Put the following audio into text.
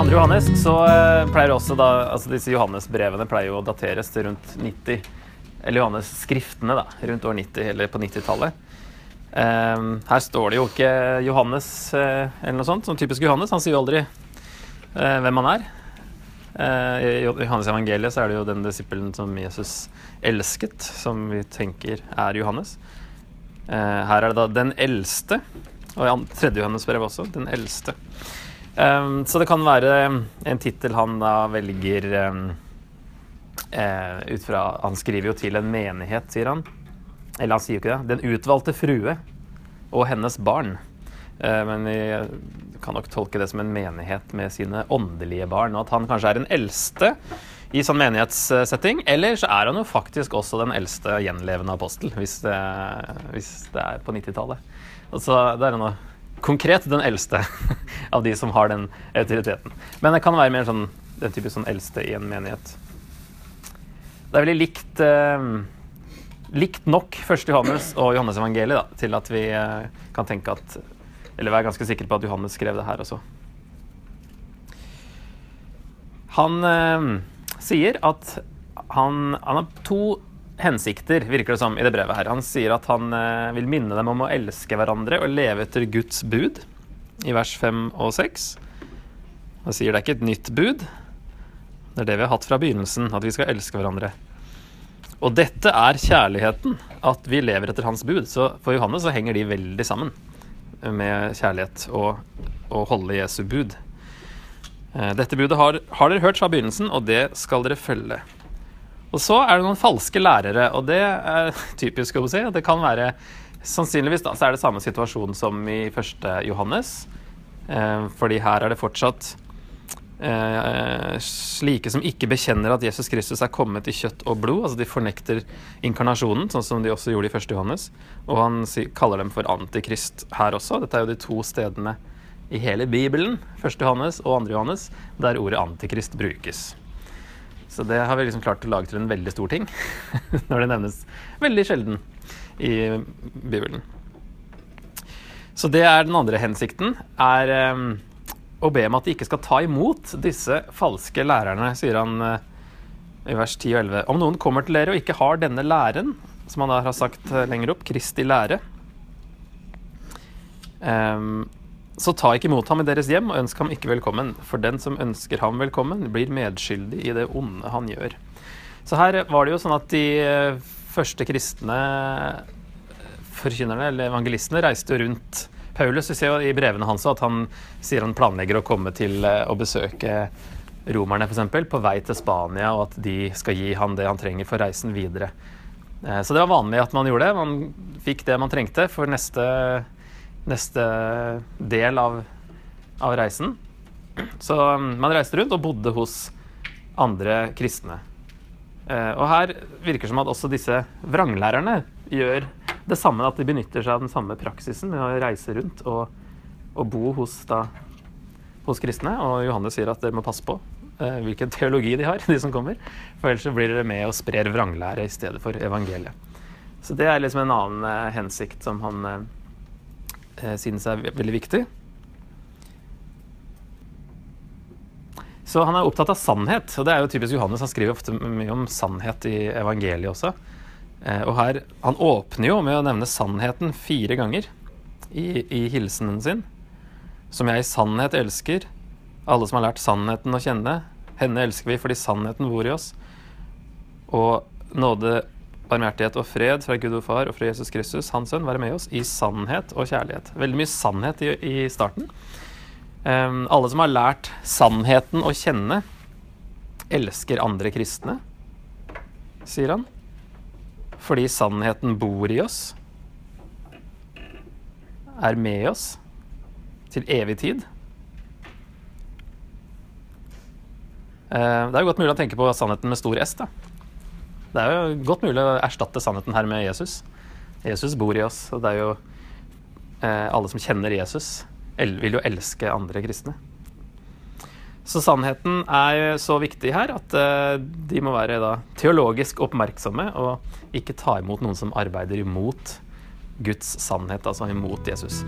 andre Johannes så eh, pleier også da, altså disse Johannes-brevene pleier å dateres til rundt 90 Eller Johannes-skriftene, da, rundt år 90, eller på 90-tallet. Um, her står det jo ikke Johannes uh, eller noe sånt, som typisk Johannes. Han sier jo aldri uh, hvem han er. Uh, I Johannes evangeliet så er det jo den disippelen som Jesus elsket, som vi tenker er Johannes. Her er det da den eldste, og i tredje Johannes brev også, den eldste. Um, så det kan være en tittel han da velger um, uh, ut fra Han skriver jo til en menighet, sier han. Eller han sier jo ikke det. Den utvalgte frue og hennes barn. Uh, men vi kan nok tolke det som en menighet med sine åndelige barn. Og at han kanskje er den eldste i sånn menighetssetting. Eller så er han jo faktisk også den eldste gjenlevende apostel, hvis det, hvis det er på 90-tallet. Så det er jo konkret den eldste av de som har den autoriteten. Men det kan være mer sånn den type sånn eldste i en menighet. Det er veldig likt eh, likt nok 1. Johannes og Johannes evangeliet da, til at vi eh, kan tenke at Eller være ganske sikre på at Johannes skrev det her også. Han eh, sier at han, han har to hensikter, virker det som, i det brevet her. Han sier at han eh, vil minne dem om å elske hverandre og leve etter Guds bud, i vers 5 og 6. Han sier det er ikke et nytt bud. Det er det vi har hatt fra begynnelsen, at vi skal elske hverandre. Og dette er kjærligheten, at vi lever etter hans bud. Så for Johannes så henger de veldig sammen med kjærlighet og å holde Jesu bud. Eh, Dette budet har, har dere hørt fra begynnelsen, og det skal dere følge. Og så er det noen falske lærere, og det er typisk å si. Det kan være Sannsynligvis da, så er det samme situasjon som i første Johannes. Eh, fordi her er det fortsatt eh, slike som ikke bekjenner at Jesus Kristus er kommet i kjøtt og blod. Altså de fornekter inkarnasjonen, sånn som de også gjorde i første Johannes. Og han kaller dem for antikrist her også. Dette er jo de to stedene i hele Bibelen, første Johannes og andre Johannes, der ordet antikrist brukes. Så det har vi liksom klart å lage til en veldig stor ting, når det nevnes veldig sjelden i Bibelen. Så det er den andre hensikten, er eh, å be om at de ikke skal ta imot disse falske lærerne, sier han eh, i vers 10 og 11. Om noen kommer til dere og ikke har denne læren, som han da har sagt eh, lenger opp, Kristi lære, så ta ikke imot ham i deres hjem, og ønsk ham ikke velkommen. For den som ønsker ham velkommen, blir medskyldig i det onde han gjør. Så her var det jo sånn at de eh, første kristne forkynnerne, eller evangelistene, reiste rundt Paulus. Vi ser jo i brevene hans at han sier han planlegger å komme til eh, å besøke romerne, f.eks., på vei til Spania, og at de skal gi han det han trenger for reisen videre. Eh, Så det var vanlig at man gjorde det. Man fikk det man trengte for neste, neste del av, av reisen. Så mm, man reiste rundt og bodde hos andre kristne. Eh, Og her virker det som at også disse vranglærerne gjør det samme, at de benytter seg av den samme praksisen med å reise rundt og, og bo hos, da, hos kristne. Og Johannes sier at dere må passe på eh, hvilken teologi de har, de som kommer. For ellers så blir dere med og sprer vranglære i stedet for evangeliet. Så det er liksom en annen eh, hensikt som han synes er veldig viktig. Så han er opptatt av sannhet, og det er jo typisk Johannes. Han skriver ofte mye om sannhet i evangeliet også. Eh, og her, Han åpner jo med å nevne sannheten fire ganger i, i hilsenen sin. Som jeg i sannhet elsker, alle som har lært sannheten å kjenne. Henne elsker vi fordi sannheten bor i oss. Og nåde, barmhjertighet og fred fra Gud og Far og fra Jesus Kristus, Hans Sønn, være med oss i sannhet og kjærlighet. Veldig mye sannhet i, i starten. Um, alle som har lært sannheten å kjenne, elsker andre kristne, sier han. Fordi sannheten bor i oss, er med oss til evig tid. Uh, det er jo godt mulig å tenke på sannheten med stor S. da. Det er jo godt mulig å erstatte sannheten her med Jesus. Jesus bor i oss, og det er jo eh, alle som kjenner Jesus, vil jo elske andre kristne. Så sannheten er så viktig her at eh, de må være da teologisk oppmerksomme og ikke ta imot noen som arbeider imot Guds sannhet, altså imot Jesus.